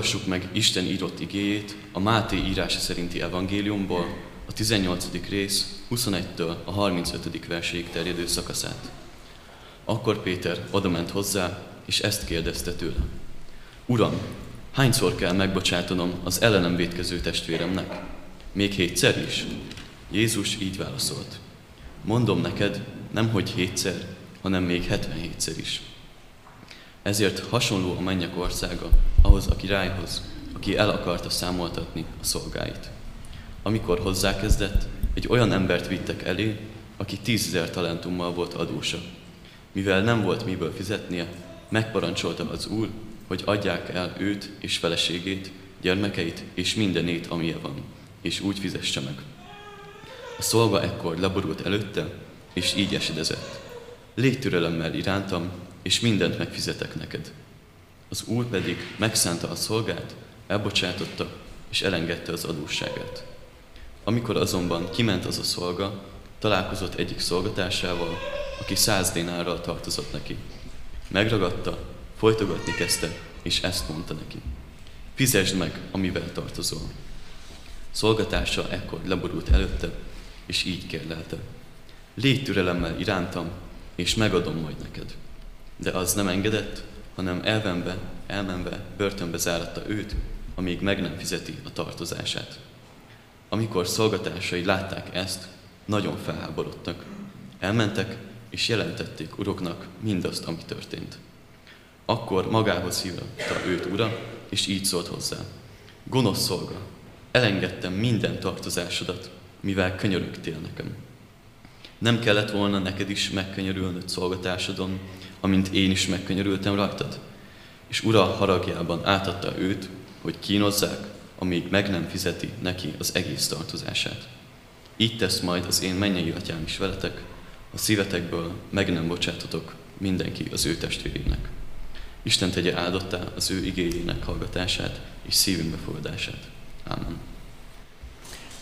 Hallgassuk meg Isten írott igéjét a Máté írása szerinti evangéliumból, a 18. rész 21-től a 35. verséig terjedő szakaszát. Akkor Péter odament hozzá, és ezt kérdezte tőle. Uram, hányszor kell megbocsátanom az ellenem védkező testvéremnek? Még hétszer is? Jézus így válaszolt. Mondom neked, nem hogy hétszer, hanem még 77-szer is. Ezért hasonló a mennyek országa ahhoz a királyhoz, aki el akarta számoltatni a szolgáit. Amikor hozzákezdett, egy olyan embert vittek elé, aki tízezer talentummal volt adósa. Mivel nem volt miből fizetnie, megparancsolta az úr, hogy adják el őt és feleségét, gyermekeit és mindenét, amilyen van, és úgy fizesse meg. A szolga ekkor leborult előtte, és így esedezett. Légy türelemmel irántam, és mindent megfizetek neked. Az úr pedig megszánta a szolgát, elbocsátotta, és elengedte az adósságát. Amikor azonban kiment az a szolga, találkozott egyik szolgatásával, aki száz dénárral tartozott neki. Megragadta, folytogatni kezdte, és ezt mondta neki. Fizesd meg, amivel tartozol. Szolgatása ekkor leborult előtte, és így kérdelte. Légy türelemmel irántam, és megadom majd neked. De az nem engedett, hanem elvenve, elmenve börtönbe záratta őt, amíg meg nem fizeti a tartozását. Amikor szolgatásai látták ezt, nagyon felháborodtak. Elmentek, és jelentették uroknak mindazt, ami történt. Akkor magához hívta őt ura, és így szólt hozzá. Gonosz szolga, elengedtem minden tartozásodat, mivel könyörögtél nekem. Nem kellett volna neked is megkönyörülnöd szolgatásodon, amint én is megkönyörültem rajtad? És ura haragjában átadta őt, hogy kínozzák, amíg meg nem fizeti neki az egész tartozását. Így tesz majd az én mennyei atyám is veletek, a szívetekből meg nem bocsátotok mindenki az ő testvérének. Isten tegye áldottá az ő igényének hallgatását és szívünk befogadását. Ámen.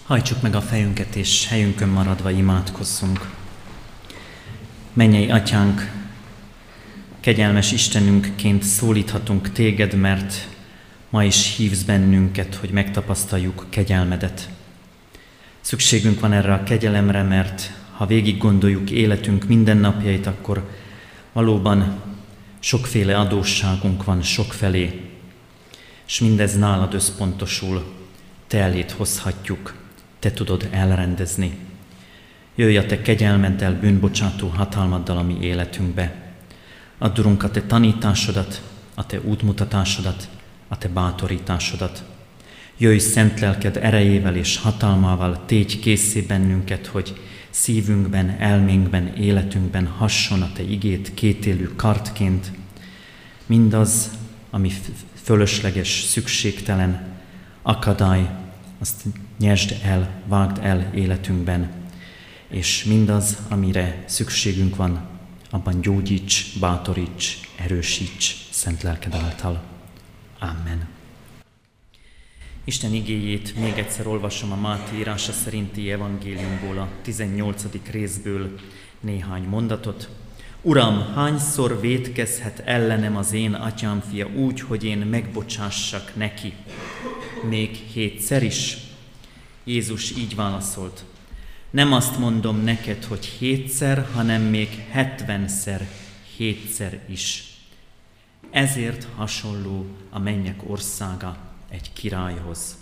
Hajtsuk meg a fejünket, és helyünkön maradva imádkozzunk. Mennyei atyánk, kegyelmes Istenünkként szólíthatunk téged, mert ma is hívsz bennünket, hogy megtapasztaljuk kegyelmedet. Szükségünk van erre a kegyelemre, mert ha végig gondoljuk életünk mindennapjait, akkor valóban sokféle adósságunk van sokfelé, és mindez nálad összpontosul, te elét hozhatjuk, te tudod elrendezni. Jöjj a te kegyelmeddel, bűnbocsátó hatalmaddal a mi életünkbe. Add, a te tanításodat, a te útmutatásodat, a te bátorításodat. Jöjj szent lelked erejével és hatalmával, tégy készé bennünket, hogy szívünkben, elménkben, életünkben hasson a te igét kétélű kartként, mindaz, ami fölösleges, szükségtelen, akadály, azt nyesd el, vágd el életünkben, és mindaz, amire szükségünk van, abban gyógyíts, bátoríts, erősíts szent lelked által. Amen. Isten igéjét még egyszer olvasom a Máté írása szerinti evangéliumból, a 18. részből néhány mondatot. Uram, hányszor vétkezhet ellenem az én atyám fia úgy, hogy én megbocsássak neki? Még hétszer is? Jézus így válaszolt. Nem azt mondom neked, hogy hétszer, hanem még hetvenszer, hétszer is. Ezért hasonló a mennyek országa egy királyhoz.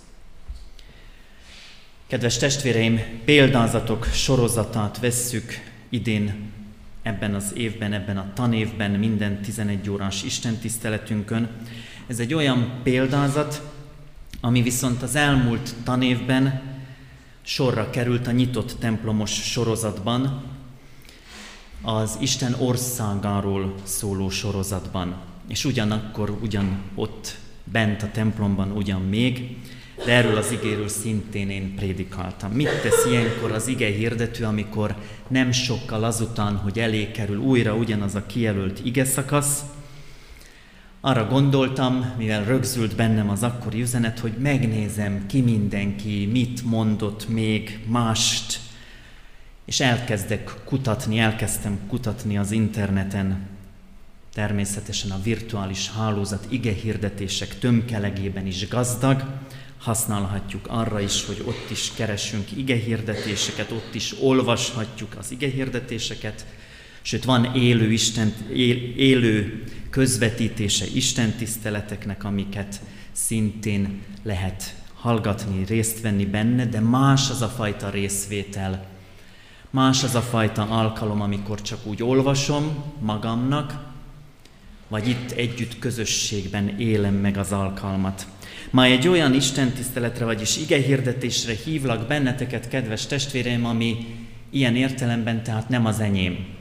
Kedves testvéreim, példázatok sorozatát vesszük idén ebben az évben, ebben a tanévben, minden 11 órás istentiszteletünkön. Ez egy olyan példázat, ami viszont az elmúlt tanévben sorra került a nyitott templomos sorozatban, az Isten országáról szóló sorozatban. És ugyanakkor ugyan ott bent a templomban ugyan még, de erről az igéről szintén én prédikáltam. Mit tesz ilyenkor az ige hirdető, amikor nem sokkal azután, hogy elé kerül újra ugyanaz a kijelölt ige szakasz, arra gondoltam, mivel rögzült bennem az akkori üzenet, hogy megnézem, ki mindenki mit mondott még mást, és elkezdek kutatni, elkezdtem kutatni az interneten. természetesen a virtuális hálózat ige hirdetések tömkelegében is gazdag, használhatjuk arra is, hogy ott is keresünk ige hirdetéseket, ott is olvashatjuk az ige hirdetéseket, sőt van élő, Isten, élő közvetítése Isten tiszteleteknek, amiket szintén lehet hallgatni, részt venni benne, de más az a fajta részvétel, más az a fajta alkalom, amikor csak úgy olvasom magamnak, vagy itt együtt közösségben élem meg az alkalmat. Ma egy olyan Isten tiszteletre, vagyis ige hirdetésre hívlak benneteket, kedves testvéreim, ami ilyen értelemben tehát nem az enyém.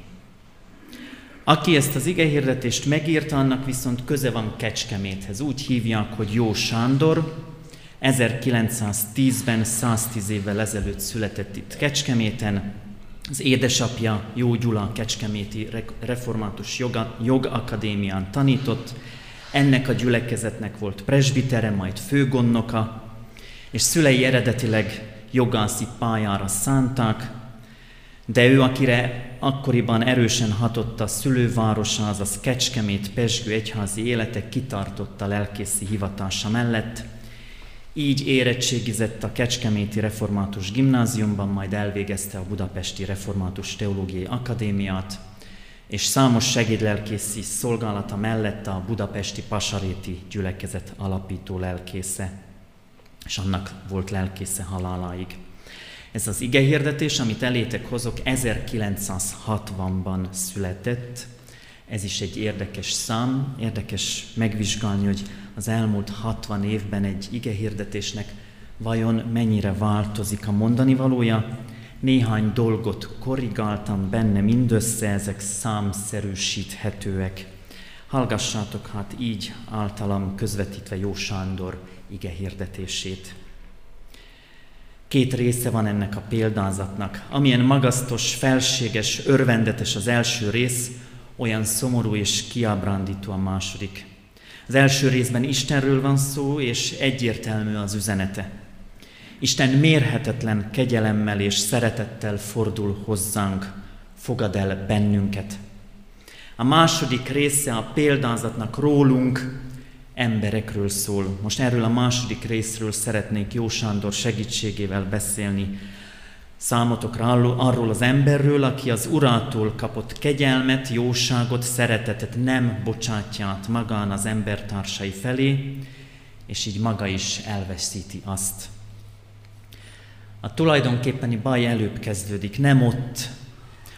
Aki ezt az ige hirdetést megírta, annak viszont köze van Kecskeméthez. Úgy hívják, hogy Jó Sándor, 1910-ben, 110 évvel ezelőtt született itt Kecskeméten, az édesapja Jó Gyula Kecskeméti Református Joga, Jogakadémián tanított, ennek a gyülekezetnek volt presbitere, majd főgonnoka, és szülei eredetileg jogászi pályára szánták, de ő, akire akkoriban erősen hatott a szülővárosa, azaz Kecskemét Pesgő egyházi élete kitartotta lelkészi hivatása mellett, így érettségizett a Kecskeméti Református Gimnáziumban, majd elvégezte a Budapesti Református Teológiai Akadémiát, és számos segédlelkészi szolgálata mellett a budapesti Pasaréti gyülekezet alapító lelkésze, és annak volt lelkésze haláláig. Ez az ige hirdetés, amit elétek hozok, 1960-ban született. Ez is egy érdekes szám, érdekes megvizsgálni, hogy az elmúlt 60 évben egy ige hirdetésnek vajon mennyire változik a mondani valója. Néhány dolgot korrigáltam benne, mindössze ezek számszerűsíthetőek. Hallgassátok hát így általam közvetítve Jó Sándor ige hirdetését. Két része van ennek a példázatnak. Amilyen magasztos, felséges, örvendetes az első rész, olyan szomorú és kiábrándító a második. Az első részben Istenről van szó, és egyértelmű az üzenete. Isten mérhetetlen kegyelemmel és szeretettel fordul hozzánk, fogad el bennünket. A második része a példázatnak rólunk, emberekről szól. Most erről a második részről szeretnék Jó Sándor segítségével beszélni. Számotokra arról az emberről, aki az urától kapott kegyelmet, jóságot, szeretetet, nem bocsátját magán az embertársai felé, és így maga is elveszíti azt. A tulajdonképpeni baj előbb kezdődik, nem ott,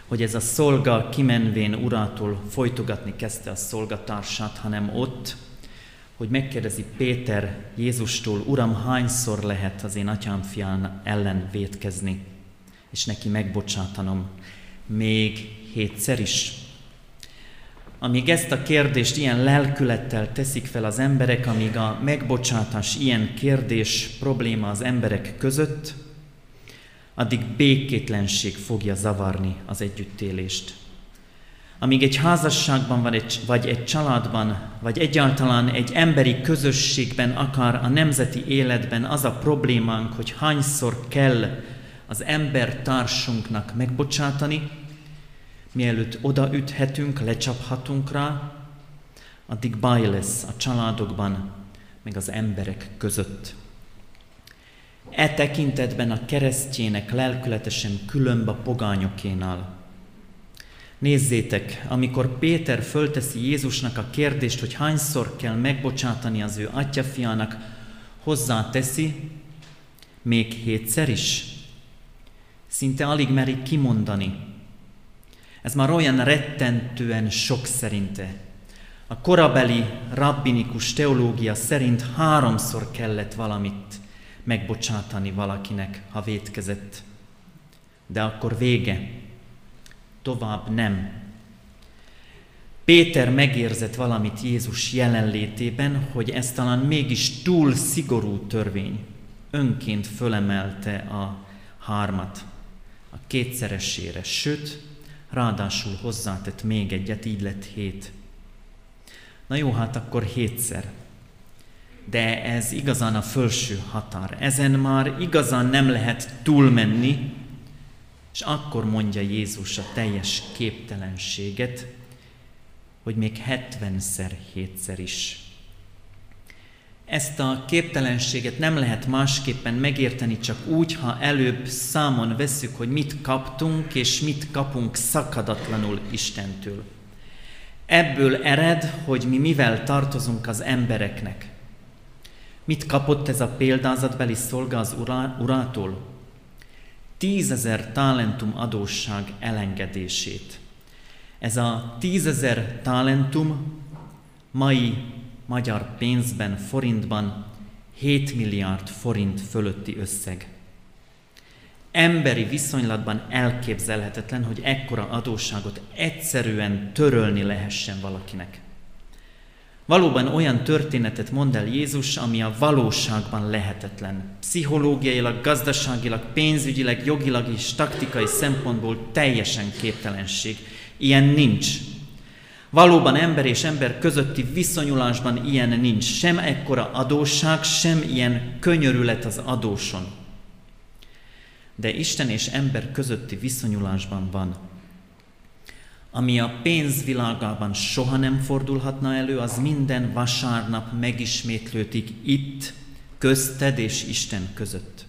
hogy ez a szolga kimenvén urától folytogatni kezdte a szolgatársát, hanem ott, hogy megkérdezi Péter Jézustól, Uram, hányszor lehet az én atyám fián ellen vétkezni, és neki megbocsátanom, még hétszer is. Amíg ezt a kérdést ilyen lelkülettel teszik fel az emberek, amíg a megbocsátás ilyen kérdés probléma az emberek között, addig békétlenség fogja zavarni az együttélést. Amíg egy házasságban egy, vagy egy családban, vagy egyáltalán egy emberi közösségben, akár a nemzeti életben az a problémánk, hogy hányszor kell az ember társunknak megbocsátani, mielőtt odaüthetünk, lecsaphatunk rá, addig baj lesz a családokban, meg az emberek között. E tekintetben a keresztjének lelkületesen különb a pogányokénál. Nézzétek, amikor Péter fölteszi Jézusnak a kérdést, hogy hányszor kell megbocsátani az ő atyafiának, hozzáteszi, még hétszer is. Szinte alig meri kimondani. Ez már olyan rettentően sok szerinte. A korabeli rabbinikus teológia szerint háromszor kellett valamit megbocsátani valakinek, ha vétkezett. De akkor vége tovább nem. Péter megérzett valamit Jézus jelenlétében, hogy ez talán mégis túl szigorú törvény. Önként fölemelte a hármat a kétszeresére, sőt, ráadásul hozzátett még egyet, így lett hét. Na jó, hát akkor hétszer. De ez igazán a felső határ. Ezen már igazán nem lehet túlmenni, és akkor mondja Jézus a teljes képtelenséget, hogy még hetvenszer, hétszer is. Ezt a képtelenséget nem lehet másképpen megérteni, csak úgy, ha előbb számon veszük, hogy mit kaptunk és mit kapunk szakadatlanul Istentől. Ebből ered, hogy mi mivel tartozunk az embereknek. Mit kapott ez a példázatbeli szolga az urától? Tízezer talentum adósság elengedését. Ez a tízezer talentum mai magyar pénzben, forintban 7 milliárd forint fölötti összeg. Emberi viszonylatban elképzelhetetlen, hogy ekkora adósságot egyszerűen törölni lehessen valakinek. Valóban olyan történetet mond el Jézus, ami a valóságban lehetetlen. Pszichológiailag, gazdaságilag, pénzügyileg, jogilag és taktikai szempontból teljesen képtelenség. Ilyen nincs. Valóban ember és ember közötti viszonyulásban ilyen nincs. Sem ekkora adósság, sem ilyen könyörület az adóson. De Isten és ember közötti viszonyulásban van. Ami a pénzvilágában soha nem fordulhatna elő, az minden vasárnap megismétlődik itt, közted és Isten között.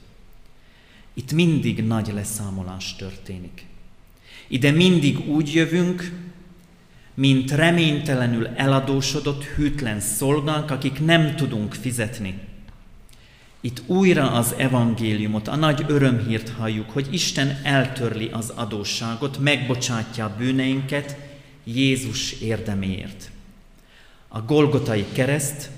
Itt mindig nagy leszámolás történik. Ide mindig úgy jövünk, mint reménytelenül eladósodott, hűtlen szolgák, akik nem tudunk fizetni. Itt újra az evangéliumot, a nagy örömhírt halljuk, hogy Isten eltörli az adósságot, megbocsátja a bűneinket Jézus érdeméért. A Golgotai kereszt,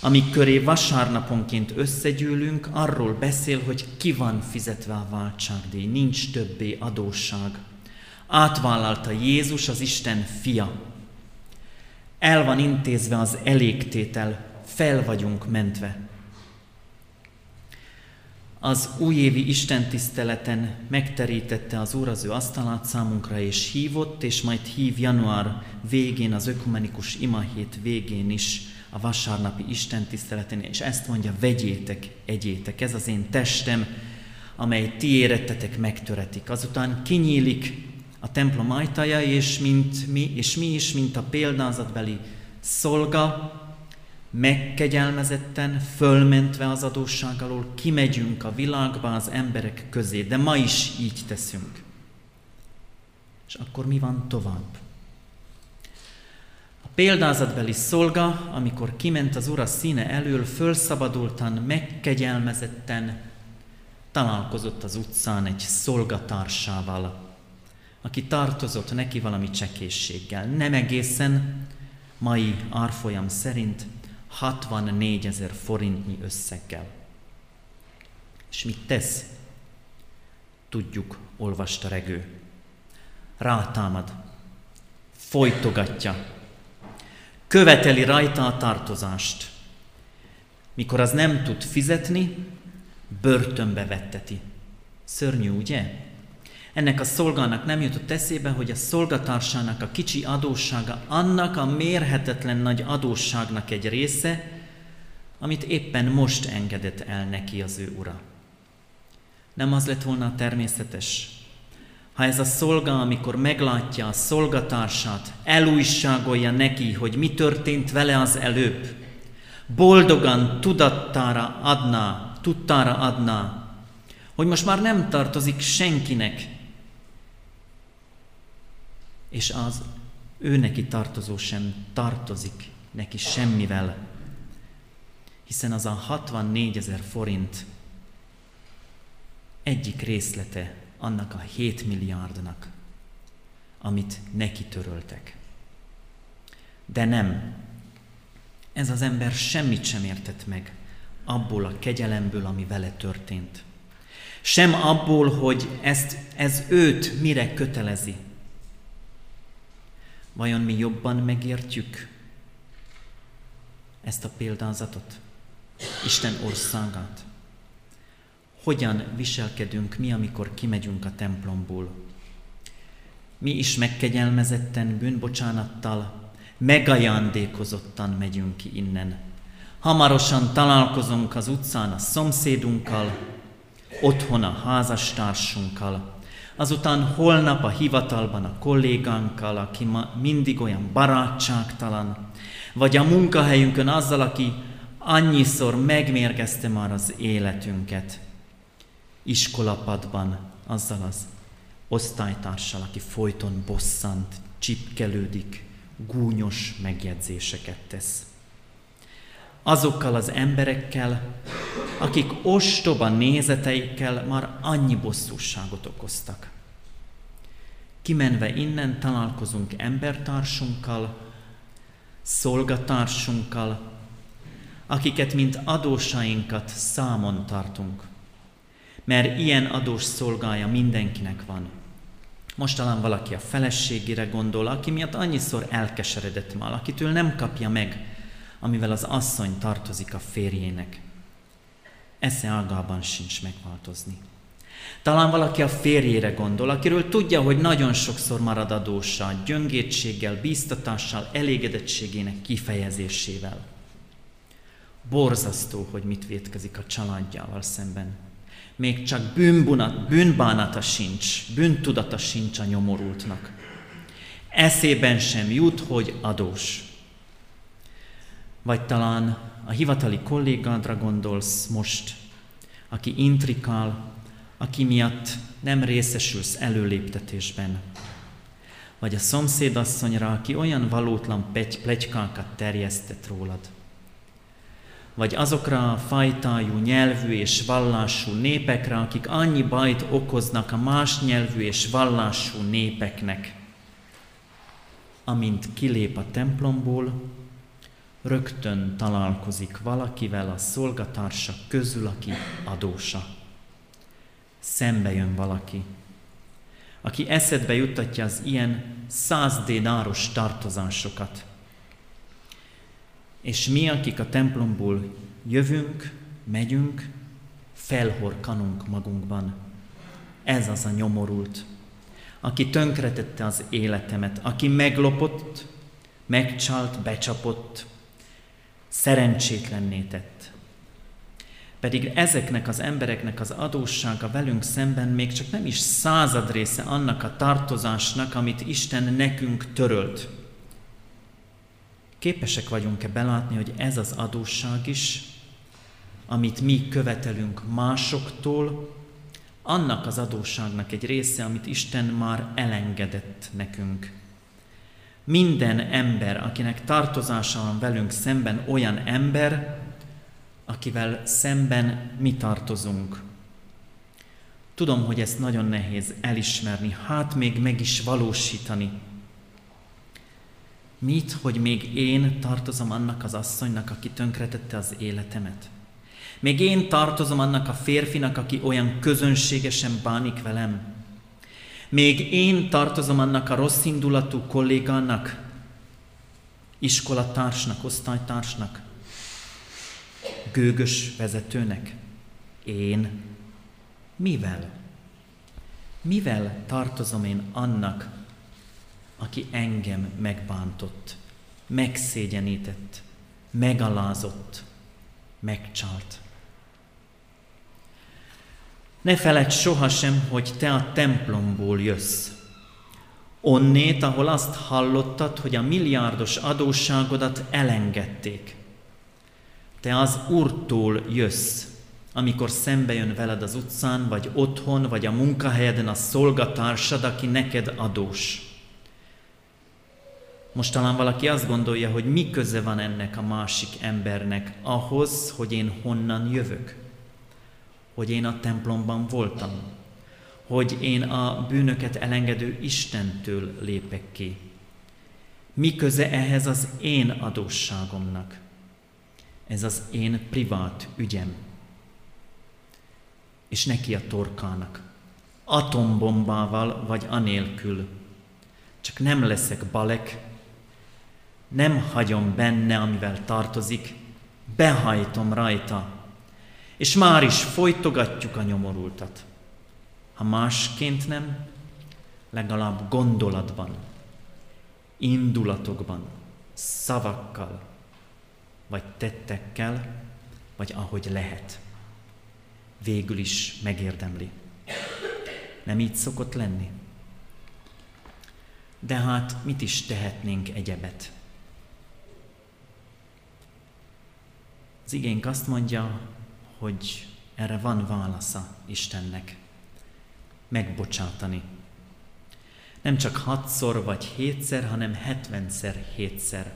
amik köré vasárnaponként összegyűlünk, arról beszél, hogy ki van fizetve a váltságdíj, nincs többé adósság, Átvállalta Jézus az Isten fia. El van intézve az elégtétel, fel vagyunk mentve. Az újévi Isten tiszteleten megterítette az Úr az ő asztalát számunkra, és hívott, és majd hív január végén, az ökumenikus imahét végén is a vasárnapi Isten tiszteleten, és ezt mondja, vegyétek, egyétek, ez az én testem, amely ti érettetek megtöretik. Azután kinyílik a templom ajtaja, és, mint mi, és mi is, mint a példázatbeli szolga, megkegyelmezetten, fölmentve az adósság alól, kimegyünk a világba az emberek közé, de ma is így teszünk. És akkor mi van tovább? A példázatbeli szolga, amikor kiment az ura színe elől, fölszabadultan, megkegyelmezetten találkozott az utcán egy szolgatársával, aki tartozott neki valami csekészséggel. Nem egészen mai árfolyam szerint 64 ezer forintnyi összeggel. És mit tesz? Tudjuk, olvasta regő. Rátámad, folytogatja, követeli rajta a tartozást. Mikor az nem tud fizetni, börtönbe vetteti. Szörnyű, ugye? Ennek a szolgának nem jutott eszébe, hogy a szolgatársának a kicsi adóssága annak a mérhetetlen nagy adósságnak egy része, amit éppen most engedett el neki az ő ura. Nem az lett volna természetes, ha ez a szolga, amikor meglátja a szolgatársát, elújságolja neki, hogy mi történt vele az előbb, boldogan tudattára adná, tudtára adná, hogy most már nem tartozik senkinek, és az ő neki tartozó sem tartozik neki semmivel, hiszen az a 64 ezer forint egyik részlete annak a 7 milliárdnak, amit neki töröltek. De nem, ez az ember semmit sem értett meg abból a kegyelemből, ami vele történt. Sem abból, hogy ezt, ez őt mire kötelezi, Vajon mi jobban megértjük ezt a példázatot, Isten országát? Hogyan viselkedünk mi, amikor kimegyünk a templomból? Mi is megkegyelmezetten, bűnbocsánattal, megajándékozottan megyünk ki innen. Hamarosan találkozunk az utcán a szomszédunkkal, otthon a házastársunkkal, azután holnap a hivatalban a kollégánkkal, aki ma mindig olyan barátságtalan, vagy a munkahelyünkön azzal, aki annyiszor megmérgezte már az életünket, iskolapadban azzal az osztálytársal, aki folyton bosszant, csipkelődik, gúnyos megjegyzéseket tesz. Azokkal az emberekkel, akik ostoba nézeteikkel már annyi bosszúságot okoztak. Kimenve innen találkozunk embertársunkkal, szolgatársunkkal, akiket mint adósainkat számon tartunk. Mert ilyen adós szolgája mindenkinek van. Most talán valaki a feleségére gondol, aki miatt annyiszor elkeseredett már, akitől nem kapja meg, amivel az asszony tartozik a férjének. Esze ágában sincs megváltozni. Talán valaki a férjére gondol, akiről tudja, hogy nagyon sokszor marad adósa, gyöngétséggel, bíztatással, elégedettségének kifejezésével. Borzasztó, hogy mit vétkezik a családjával szemben. Még csak bűnbunat, bűnbánata sincs, bűntudata sincs a nyomorultnak. Eszében sem jut, hogy adós. Vagy talán a hivatali kollégádra gondolsz most, aki intrikál, aki miatt nem részesülsz előléptetésben. Vagy a szomszédasszonyra, aki olyan valótlan plegykákat terjesztett rólad. Vagy azokra a fajtájú nyelvű és vallású népekre, akik annyi bajt okoznak a más nyelvű és vallású népeknek. Amint kilép a templomból, rögtön találkozik valakivel a szolgatársak közül, aki adósa. Szembe jön valaki, aki eszedbe juttatja az ilyen száz dénáros tartozásokat. És mi, akik a templomból jövünk, megyünk, felhorkanunk magunkban. Ez az a nyomorult, aki tönkretette az életemet, aki meglopott, megcsalt, becsapott, szerencsétlenné tett. Pedig ezeknek az embereknek az adóssága velünk szemben még csak nem is század része annak a tartozásnak, amit Isten nekünk törölt. Képesek vagyunk-e belátni, hogy ez az adósság is, amit mi követelünk másoktól, annak az adósságnak egy része, amit Isten már elengedett nekünk. Minden ember, akinek tartozása van velünk szemben, olyan ember, akivel szemben mi tartozunk. Tudom, hogy ezt nagyon nehéz elismerni, hát még meg is valósítani. Mit, hogy még én tartozom annak az asszonynak, aki tönkretette az életemet? Még én tartozom annak a férfinak, aki olyan közönségesen bánik velem? Még én tartozom annak a rossz indulatú kollégának, iskolatársnak, osztálytársnak, gőgös vezetőnek? Én mivel? Mivel tartozom én annak, aki engem megbántott, megszégyenített, megalázott, megcsalt? Ne feledd sohasem, hogy te a templomból jössz. Onnét, ahol azt hallottad, hogy a milliárdos adósságodat elengedték. Te az Úrtól jössz, amikor szembe jön veled az utcán, vagy otthon, vagy a munkahelyeden a szolgatársad, aki neked adós. Most talán valaki azt gondolja, hogy mi köze van ennek a másik embernek ahhoz, hogy én honnan jövök hogy én a templomban voltam, hogy én a bűnöket elengedő Istentől lépek ki. Mi köze ehhez az én adósságomnak? Ez az én privát ügyem. És neki a torkának. Atombombával vagy anélkül. Csak nem leszek balek, nem hagyom benne, amivel tartozik, behajtom rajta, és már is folytogatjuk a nyomorultat. Ha másként nem, legalább gondolatban, indulatokban, szavakkal, vagy tettekkel, vagy ahogy lehet. Végül is megérdemli. Nem így szokott lenni? De hát mit is tehetnénk egyebet? Az igénk azt mondja, hogy erre van válasza Istennek. Megbocsátani. Nem csak hatszor vagy hétszer, hanem hetvenszer hétszer.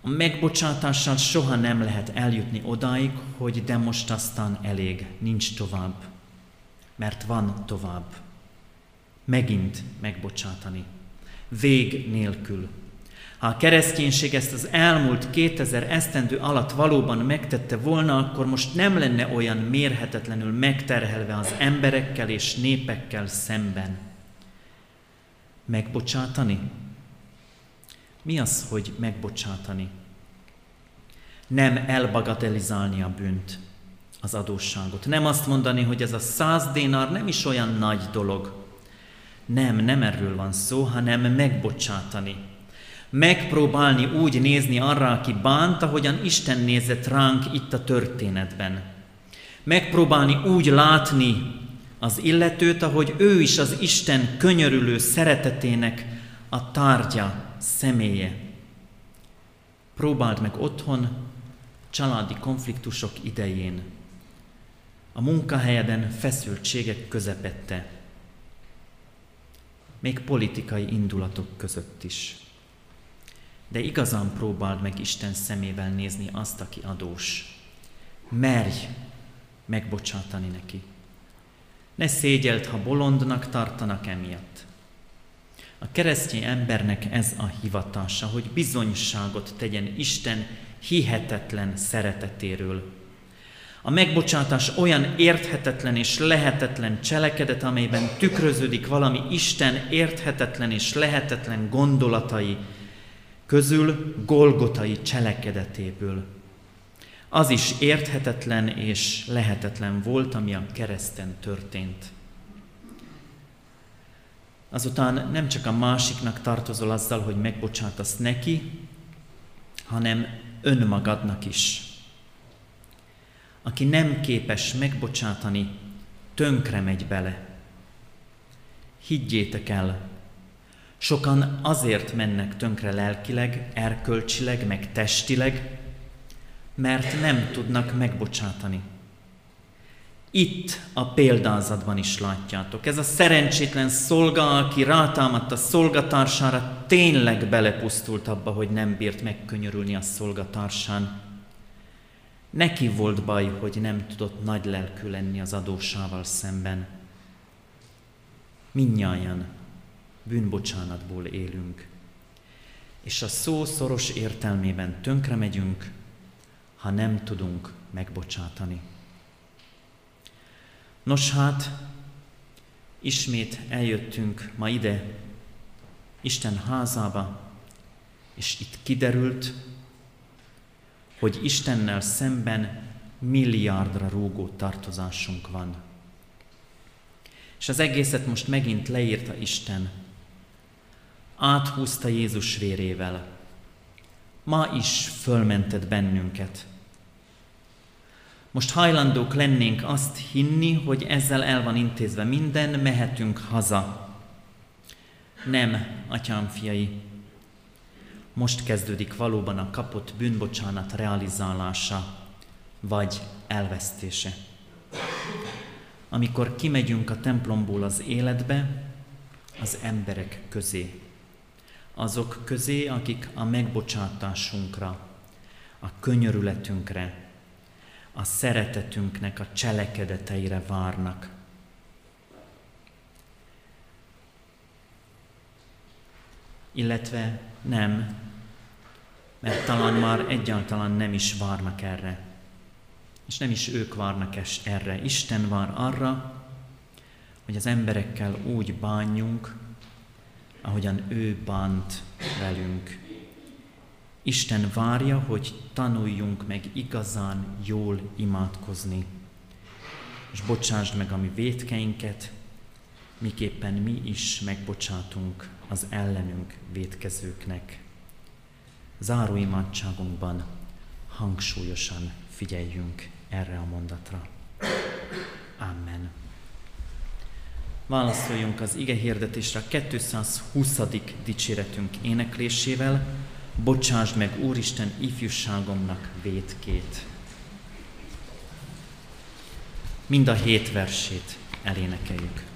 A megbocsátással soha nem lehet eljutni odáig, hogy de most aztán elég, nincs tovább. Mert van tovább. Megint megbocsátani. Vég nélkül. Ha a kereszténység ezt az elmúlt 2000 esztendő alatt valóban megtette volna, akkor most nem lenne olyan mérhetetlenül megterhelve az emberekkel és népekkel szemben. Megbocsátani? Mi az, hogy megbocsátani? Nem elbagatelizálni a bűnt, az adósságot. Nem azt mondani, hogy ez a száz dénár nem is olyan nagy dolog. Nem, nem erről van szó, hanem megbocsátani. Megpróbálni úgy nézni arra, aki bánt, ahogyan Isten nézett ránk itt a történetben. Megpróbálni úgy látni az illetőt, ahogy ő is az Isten könyörülő szeretetének a tárgya, személye. Próbáld meg otthon, családi konfliktusok idején, a munkahelyeden feszültségek közepette, még politikai indulatok között is. De igazán próbáld meg Isten szemével nézni azt, aki adós. Merj megbocsátani neki. Ne szégyelt, ha bolondnak tartanak emiatt. A keresztény embernek ez a hivatása, hogy bizonyságot tegyen Isten hihetetlen szeretetéről. A megbocsátás olyan érthetetlen és lehetetlen cselekedet, amelyben tükröződik valami Isten érthetetlen és lehetetlen gondolatai közül Golgotai cselekedetéből. Az is érthetetlen és lehetetlen volt, ami a kereszten történt. Azután nem csak a másiknak tartozol azzal, hogy megbocsátasz neki, hanem önmagadnak is. Aki nem képes megbocsátani, tönkre megy bele. Higgyétek el, sokan azért mennek tönkre lelkileg, erkölcsileg, meg testileg, mert nem tudnak megbocsátani. Itt a példázatban is látjátok. Ez a szerencsétlen szolga, aki rátámadt a szolgatársára, tényleg belepusztult abba, hogy nem bírt megkönyörülni a szolgatársán. Neki volt baj, hogy nem tudott nagy lelkű lenni az adósával szemben. Minnyáján bűnbocsánatból élünk, és a szó szoros értelmében tönkre megyünk, ha nem tudunk megbocsátani. Nos hát, ismét eljöttünk ma ide, Isten házába, és itt kiderült, hogy Istennel szemben milliárdra rúgó tartozásunk van. És az egészet most megint leírta Isten. Áthúzta Jézus vérével. Ma is fölmented bennünket. Most hajlandók lennénk azt hinni, hogy ezzel el van intézve minden, mehetünk haza. Nem, atyám fiai, most kezdődik valóban a kapott bűnbocsánat realizálása, vagy elvesztése. Amikor kimegyünk a templomból az életbe, az emberek közé. Azok közé, akik a megbocsátásunkra, a könyörületünkre, a szeretetünknek a cselekedeteire várnak. Illetve nem, mert talán már egyáltalán nem is várnak erre. És nem is ők várnak es erre. Isten vár arra, hogy az emberekkel úgy bánjunk, ahogyan ő bánt velünk. Isten várja, hogy tanuljunk meg igazán jól imádkozni, és bocsásd meg a mi vétkeinket, miképpen mi is megbocsátunk az ellenünk vétkezőknek. Záró imádságunkban hangsúlyosan figyeljünk erre a mondatra. Amen. Válaszoljunk az ige hirdetésre a 220. dicséretünk éneklésével, Bocsásd meg, Úristen, ifjúságomnak vétkét. Mind a hét versét elénekeljük.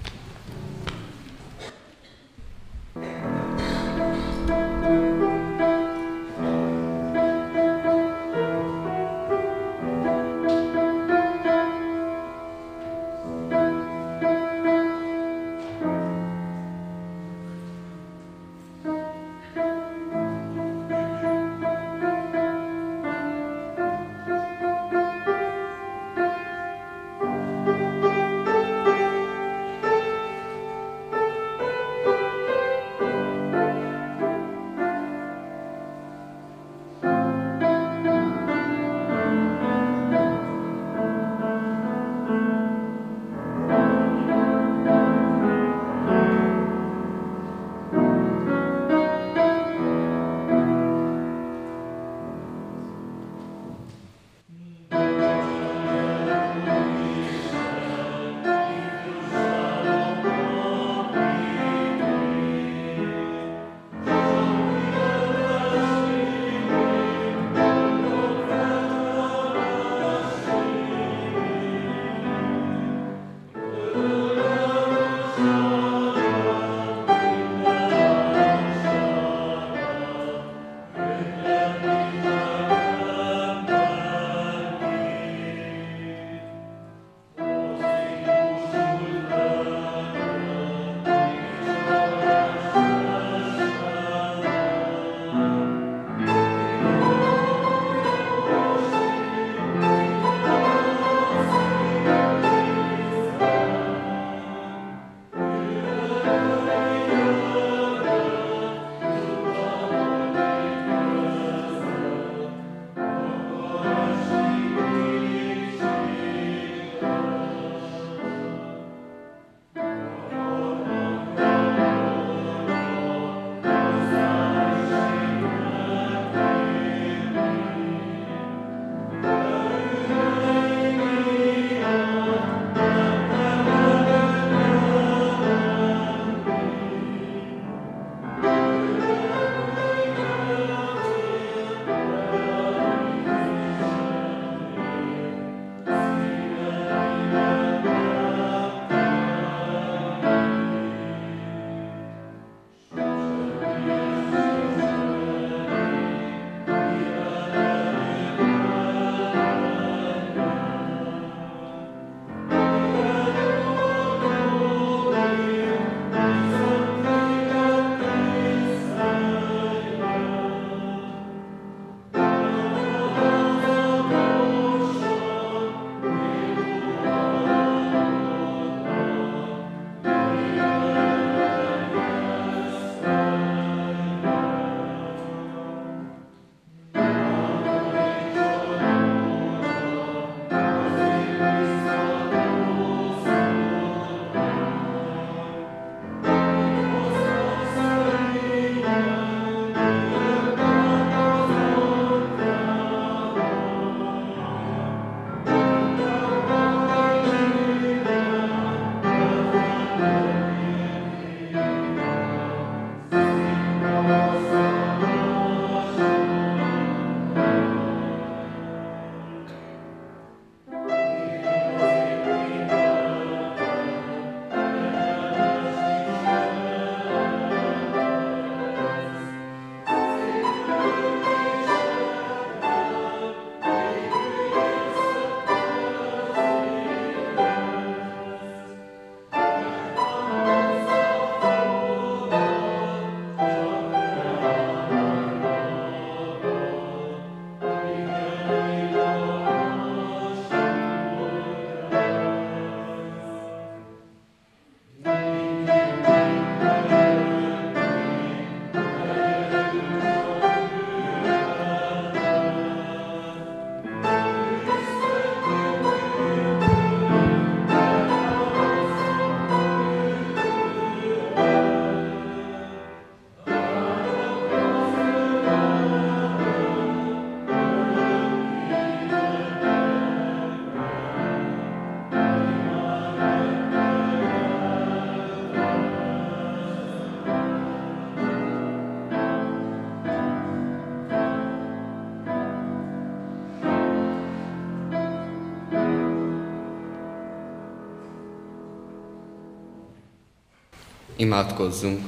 Imádkozzunk!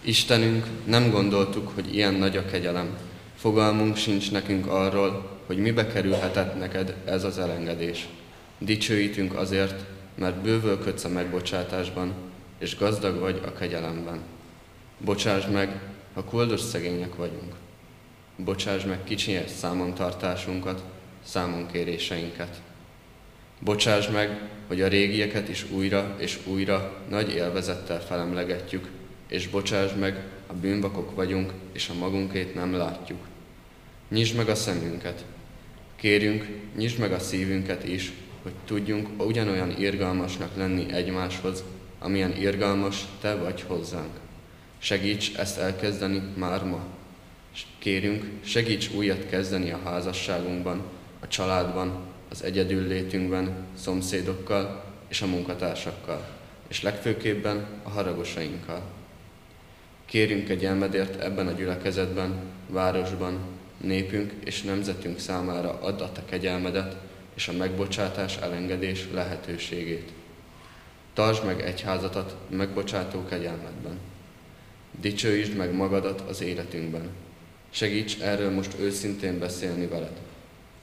Istenünk, nem gondoltuk, hogy ilyen nagy a kegyelem. Fogalmunk sincs nekünk arról, hogy mibe kerülhetett neked ez az elengedés. Dicsőítünk azért, mert bővölködsz a megbocsátásban, és gazdag vagy a kegyelemben. Bocsásd meg, ha koldos szegények vagyunk. Bocsásd meg kicsinyes számon tartásunkat, Bocsásd meg, hogy a régieket is újra és újra nagy élvezettel felemlegetjük, és bocsásd meg, a bűnbakok vagyunk, és a magunkét nem látjuk. Nyisd meg a szemünket. Kérjünk, nyisd meg a szívünket is, hogy tudjunk ugyanolyan irgalmasnak lenni egymáshoz, amilyen irgalmas Te vagy hozzánk. Segíts ezt elkezdeni már ma. Kérünk, segíts újat kezdeni a házasságunkban, a családban, az egyedül létünkben, szomszédokkal és a munkatársakkal, és legfőképpen a haragosainkkal. Kérünk egy elmedért ebben a gyülekezetben, városban, népünk és nemzetünk számára add a te kegyelmedet és a megbocsátás elengedés lehetőségét. Tartsd meg egyházatat megbocsátó kegyelmedben. Dicsőítsd meg magadat az életünkben. Segíts erről most őszintén beszélni veled.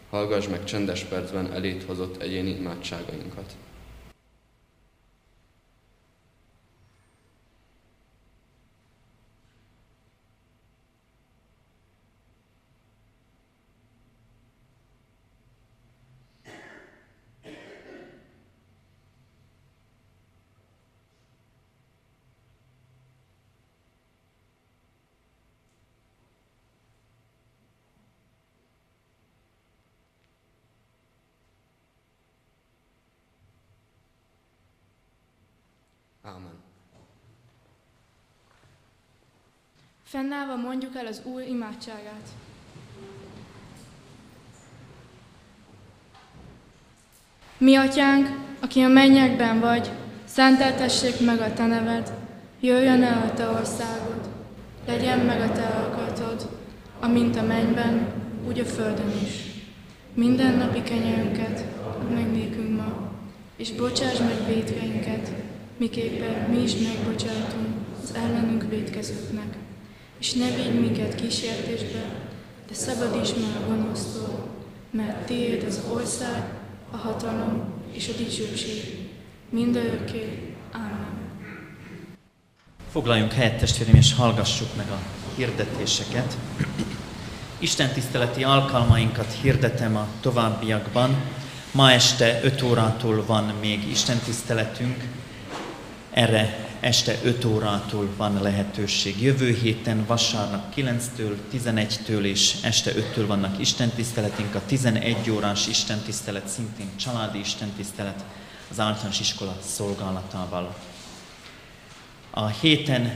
Hallgass meg csendes percben elét hozott egyéni imádságainkat. Ámen. Fennállva mondjuk el az Úr imádságát. Mi atyánk, aki a mennyekben vagy, szenteltessék meg a te neved, jöjjön el a te országod, legyen meg a te alkatod, amint a mennyben, úgy a földön is. Minden napi kenyerünket add meg nékünk ma, és bocsáss meg védkeinket, miképpen mi is megbocsátunk az ellenünk védkezőknek. És ne védj minket kísértésbe, de szabadíts meg a gonosztól, mert Tiéd az ország, a hatalom és a dicsőség, mindörökké. Ámen. Foglaljunk helyet, testvérem, és hallgassuk meg a hirdetéseket. Isten tiszteleti alkalmainkat hirdetem a továbbiakban. Ma este 5 órától van még Isten tiszteletünk, erre este 5 órától van lehetőség. Jövő héten vasárnap 9-től, 11-től és este 5-től vannak istentiszteletünk. A 11 órás istentisztelet szintén családi istentisztelet az általános iskola szolgálatával. A héten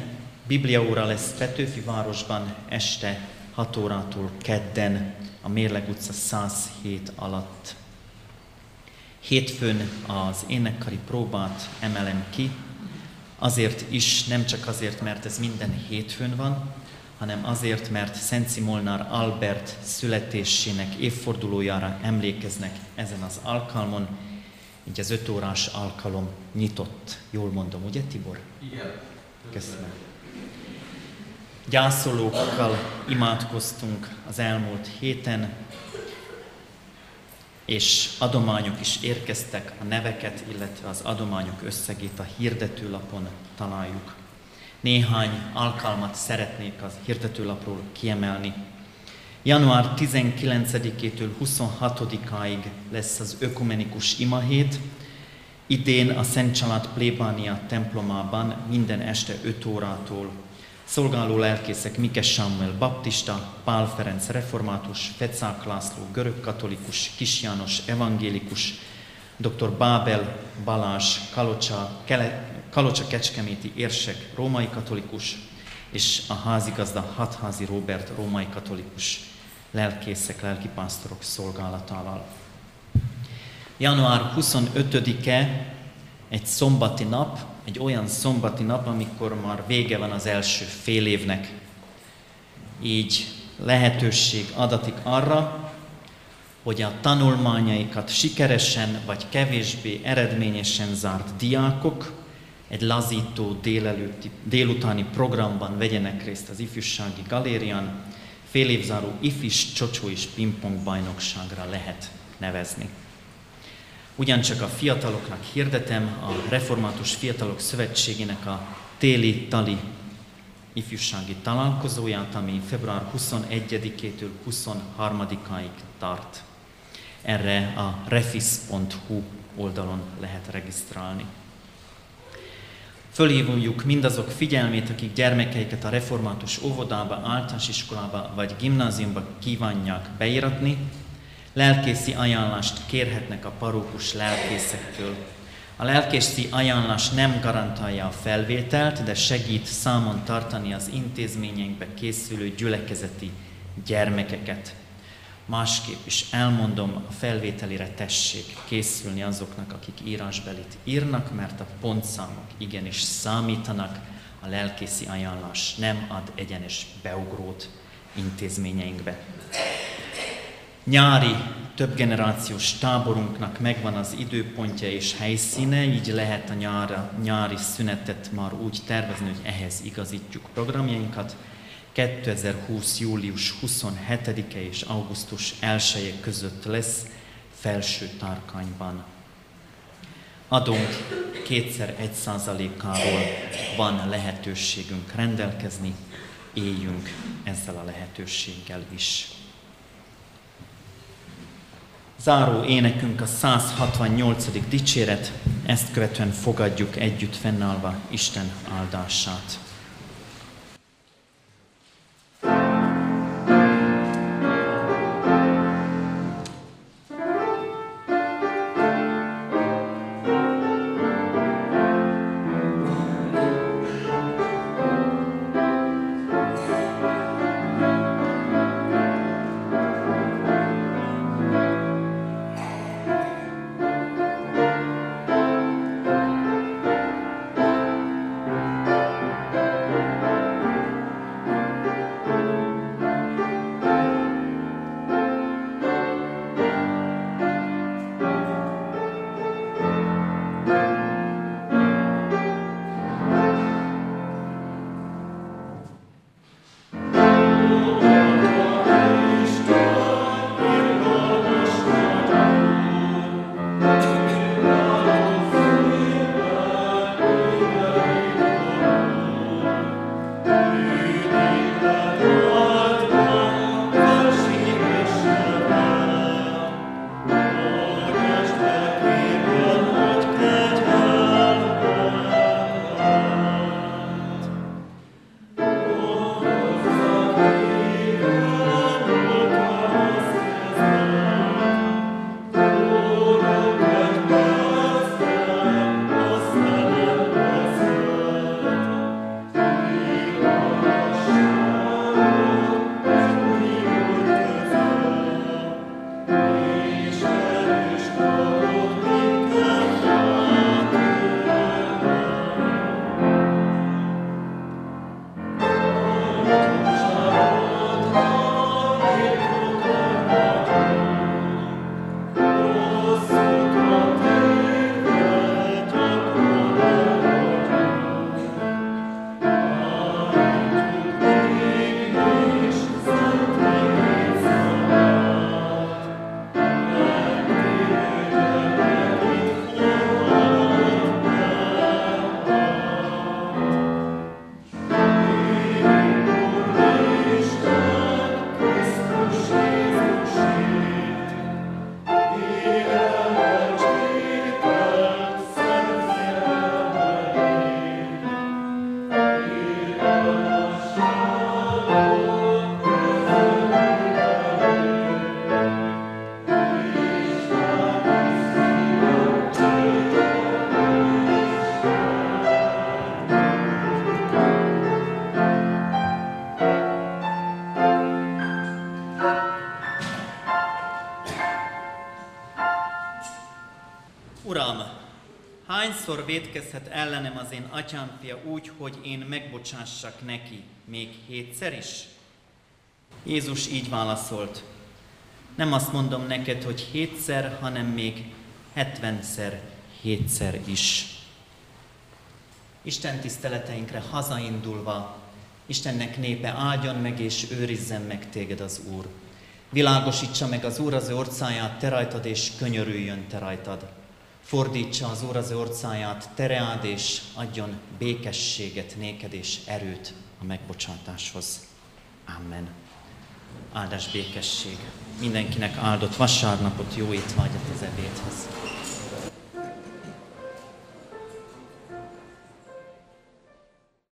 Bibliaóra lesz Petőfi városban este 6 órától kedden a Mérleg utca 107 alatt. Hétfőn az énekkari próbát emelem ki, Azért is, nem csak azért, mert ez minden hétfőn van, hanem azért, mert Szent Molnár Albert születésének évfordulójára emlékeznek ezen az alkalmon, így az öt órás alkalom nyitott. Jól mondom, ugye Tibor? Igen. Köszönöm. Gyászolókkal imádkoztunk az elmúlt héten, és adományok is érkeztek, a neveket, illetve az adományok összegét a hirdetőlapon találjuk. Néhány alkalmat szeretnék az hirdetőlapról kiemelni. Január 19-től 26-áig lesz az ökumenikus imahét. Idén a Szent Család plébánia templomában minden este 5 órától Szolgáló lelkészek Mikes Samuel baptista, Pál Ferenc református, Fecák László görögkatolikus, Kis János evangélikus, dr. Bábel Balázs Kalocsa, Kele, Kalocsa Kecskeméti érsek római katolikus, és a házigazda Hatházi Robert római katolikus lelkészek, lelkipásztorok szolgálatával. Január 25-e egy szombati nap, egy olyan szombati nap, amikor már vége van az első fél évnek. Így lehetőség adatik arra, hogy a tanulmányaikat sikeresen vagy kevésbé eredményesen zárt diákok egy lazító délelőtti, délutáni programban vegyenek részt az ifjúsági galérián, fél évzáró ifis, csocsó és pingpong bajnokságra lehet nevezni. Ugyancsak a fiataloknak hirdetem a Református Fiatalok Szövetségének a téli-tali ifjúsági találkozóját, ami február 21-től 23-áig tart. Erre a refis.hu oldalon lehet regisztrálni. Fölhívjuk mindazok figyelmét, akik gyermekeiket a református óvodába, általános iskolába vagy gimnáziumba kívánják beiratni, lelkészi ajánlást kérhetnek a parókus lelkészektől. A lelkészi ajánlás nem garantálja a felvételt, de segít számon tartani az intézményeinkbe készülő gyülekezeti gyermekeket. Másképp is elmondom, a felvételire tessék készülni azoknak, akik írásbelit írnak, mert a pontszámok igenis számítanak, a lelkészi ajánlás nem ad egyenes beugrót intézményeinkbe. Nyári többgenerációs táborunknak megvan az időpontja és helyszíne, így lehet a nyára, nyári szünetet már úgy tervezni, hogy ehhez igazítjuk programjainkat. 2020. július 27-e és augusztus 1 között lesz felső tárkányban. Adunk kétszer egy százalékáról van lehetőségünk rendelkezni, éljünk ezzel a lehetőséggel is. Záró énekünk a 168. dicséret, ezt követően fogadjuk együtt fennállva Isten áldását. Hányszor védkezhet ellenem az én atyám fia úgy, hogy én megbocsássak neki még hétszer is? Jézus így válaszolt, nem azt mondom neked, hogy hétszer, hanem még hetvenszer, hétszer is. Isten tiszteleteinkre hazaindulva, Istennek népe áldjon meg és őrizzen meg téged az Úr. Világosítsa meg az Úr az ő orcáját te rajtad, és könyörüljön te rajtad. Fordítsa az Úr az orcáját, tereád, és adjon békességet néked és erőt a megbocsátáshoz. Amen. Áldás békesség. Mindenkinek áldott vasárnapot, jó étvágyat az ebédhez.